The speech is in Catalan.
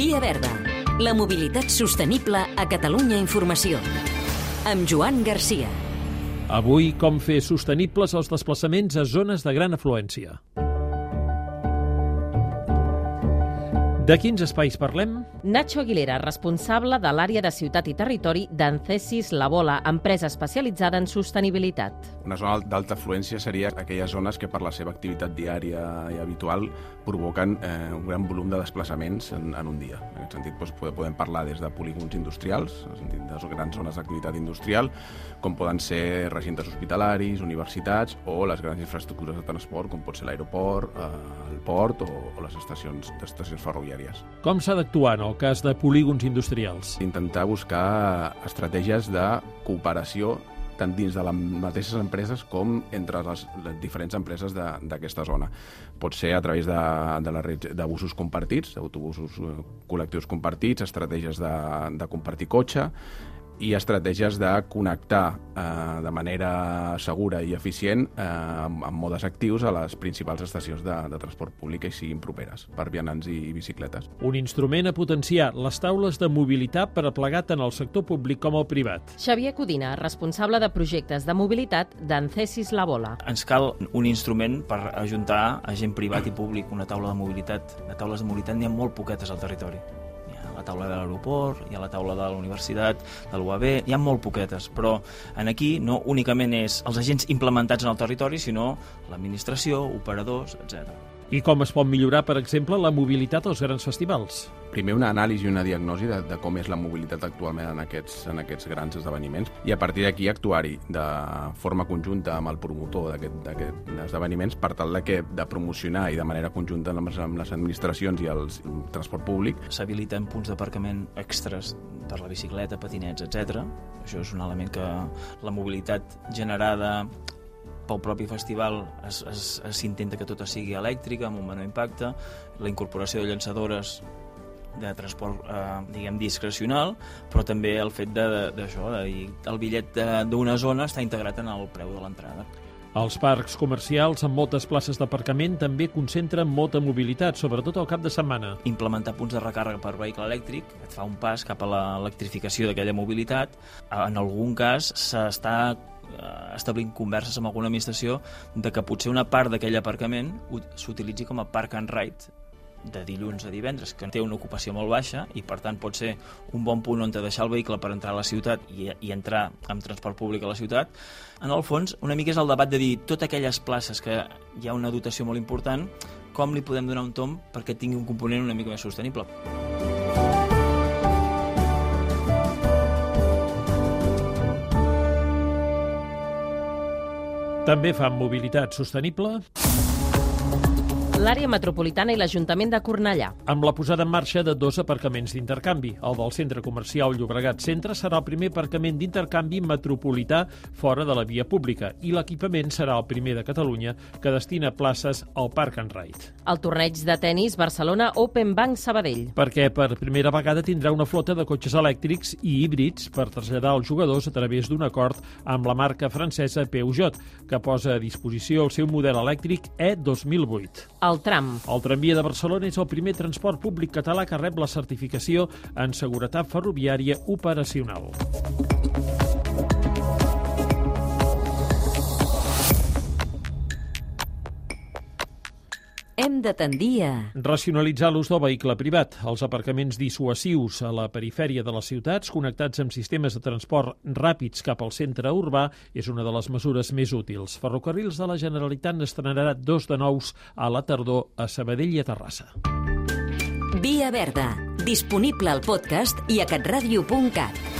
Via Verda. La mobilitat sostenible a Catalunya Informació. Amb Joan Garcia. Avui, com fer sostenibles els desplaçaments a zones de gran afluència. De quins espais parlem? Nacho Aguilera, responsable de l'àrea de ciutat i territori d'Ancesis La Bola, empresa especialitzada en sostenibilitat. Una zona d'alta afluència seria aquelles zones que per la seva activitat diària i habitual provoquen eh, un gran volum de desplaçaments en, en un dia. En aquest sentit, doncs, podem parlar des de polígons industrials, en sentit de grans zones d'activitat industrial, com poden ser recintes hospitalaris, universitats o les grans infraestructures de transport, com pot ser l'aeroport, eh, el port o, o les estacions, estacions ferroviàries ferroviàries. Com s'ha d'actuar en el cas de polígons industrials? Intentar buscar estratègies de cooperació tant dins de les mateixes empreses com entre les, les diferents empreses d'aquesta zona. Pot ser a través de, de, la, de busos compartits, d'autobusos eh, col·lectius compartits, estratègies de, de compartir cotxe, i estratègies de connectar eh, de manera segura i eficient eh, amb, amb modes actius a les principals estacions de, de transport públic i siguin properes per vianants i, i bicicletes. Un instrument a potenciar les taules de mobilitat per a plegar tant el sector públic com el privat. Xavier Codina, responsable de projectes de mobilitat d'Ancesis La Bola. Ens cal un instrument per ajuntar a gent privat i públic, una taula de mobilitat. De taules de mobilitat n'hi ha molt poquetes al territori la taula de l'aeroport, hi ha la taula de la universitat, de l'UAB, hi ha molt poquetes, però en aquí no únicament és els agents implementats en el territori, sinó l'administració, operadors, etc. I com es pot millorar, per exemple, la mobilitat als grans festivals? Primer una anàlisi i una diagnosi de, de com és la mobilitat actualment en aquests, en aquests grans esdeveniments i a partir d'aquí actuar-hi de forma conjunta amb el promotor d'aquests esdeveniments per tal de, que, de promocionar i de manera conjunta amb les, amb les administracions i el transport públic. S'habiliten punts d'aparcament extras per la bicicleta, patinets, etc. Això és un element que la mobilitat generada pel propi festival s'intenta que tot sigui elèctrica, amb un menor impacte, la incorporació de llançadores de transport, eh, diguem, discrecional, però també el fet d'això, el bitllet d'una zona està integrat en el preu de l'entrada. Els parcs comercials amb moltes places d'aparcament també concentren molta mobilitat, sobretot al cap de setmana. Implementar punts de recàrrega per vehicle elèctric et fa un pas cap a l'electrificació d'aquella mobilitat. En algun cas s'està establint converses amb alguna administració de que potser una part d'aquell aparcament s'utilitzi com a park and ride de dilluns a divendres, que té una ocupació molt baixa i per tant pot ser un bon punt on deixar el vehicle per entrar a la ciutat i, i entrar amb transport públic a la ciutat. En el fons, una mica és el debat de dir totes aquelles places que hi ha una dotació molt important, com li podem donar un tom perquè tingui un component una mica més sostenible. També fan mobilitat sostenible l'àrea metropolitana i l'Ajuntament de Cornellà. Amb la posada en marxa de dos aparcaments d'intercanvi. El del centre comercial Llobregat Centre serà el primer aparcament d'intercanvi metropolità fora de la via pública i l'equipament serà el primer de Catalunya que destina places al Park and Ride. El torneig de tennis Barcelona Open Bank Sabadell. Perquè per primera vegada tindrà una flota de cotxes elèctrics i híbrids per traslladar els jugadors a través d'un acord amb la marca francesa Peugeot, que posa a disposició el seu model elèctric E2008 el tram. El tramvia de Barcelona és el primer transport públic català que rep la certificació en seguretat ferroviària operacional. Hem de tendir a... Racionalitzar l'ús del vehicle privat. Els aparcaments dissuasius a la perifèria de les ciutats, connectats amb sistemes de transport ràpids cap al centre urbà, és una de les mesures més útils. Ferrocarrils de la Generalitat n'estrenarà dos de nous a la tardor a Sabadell i a Terrassa. Via Verda, disponible al podcast i a catradio.cat.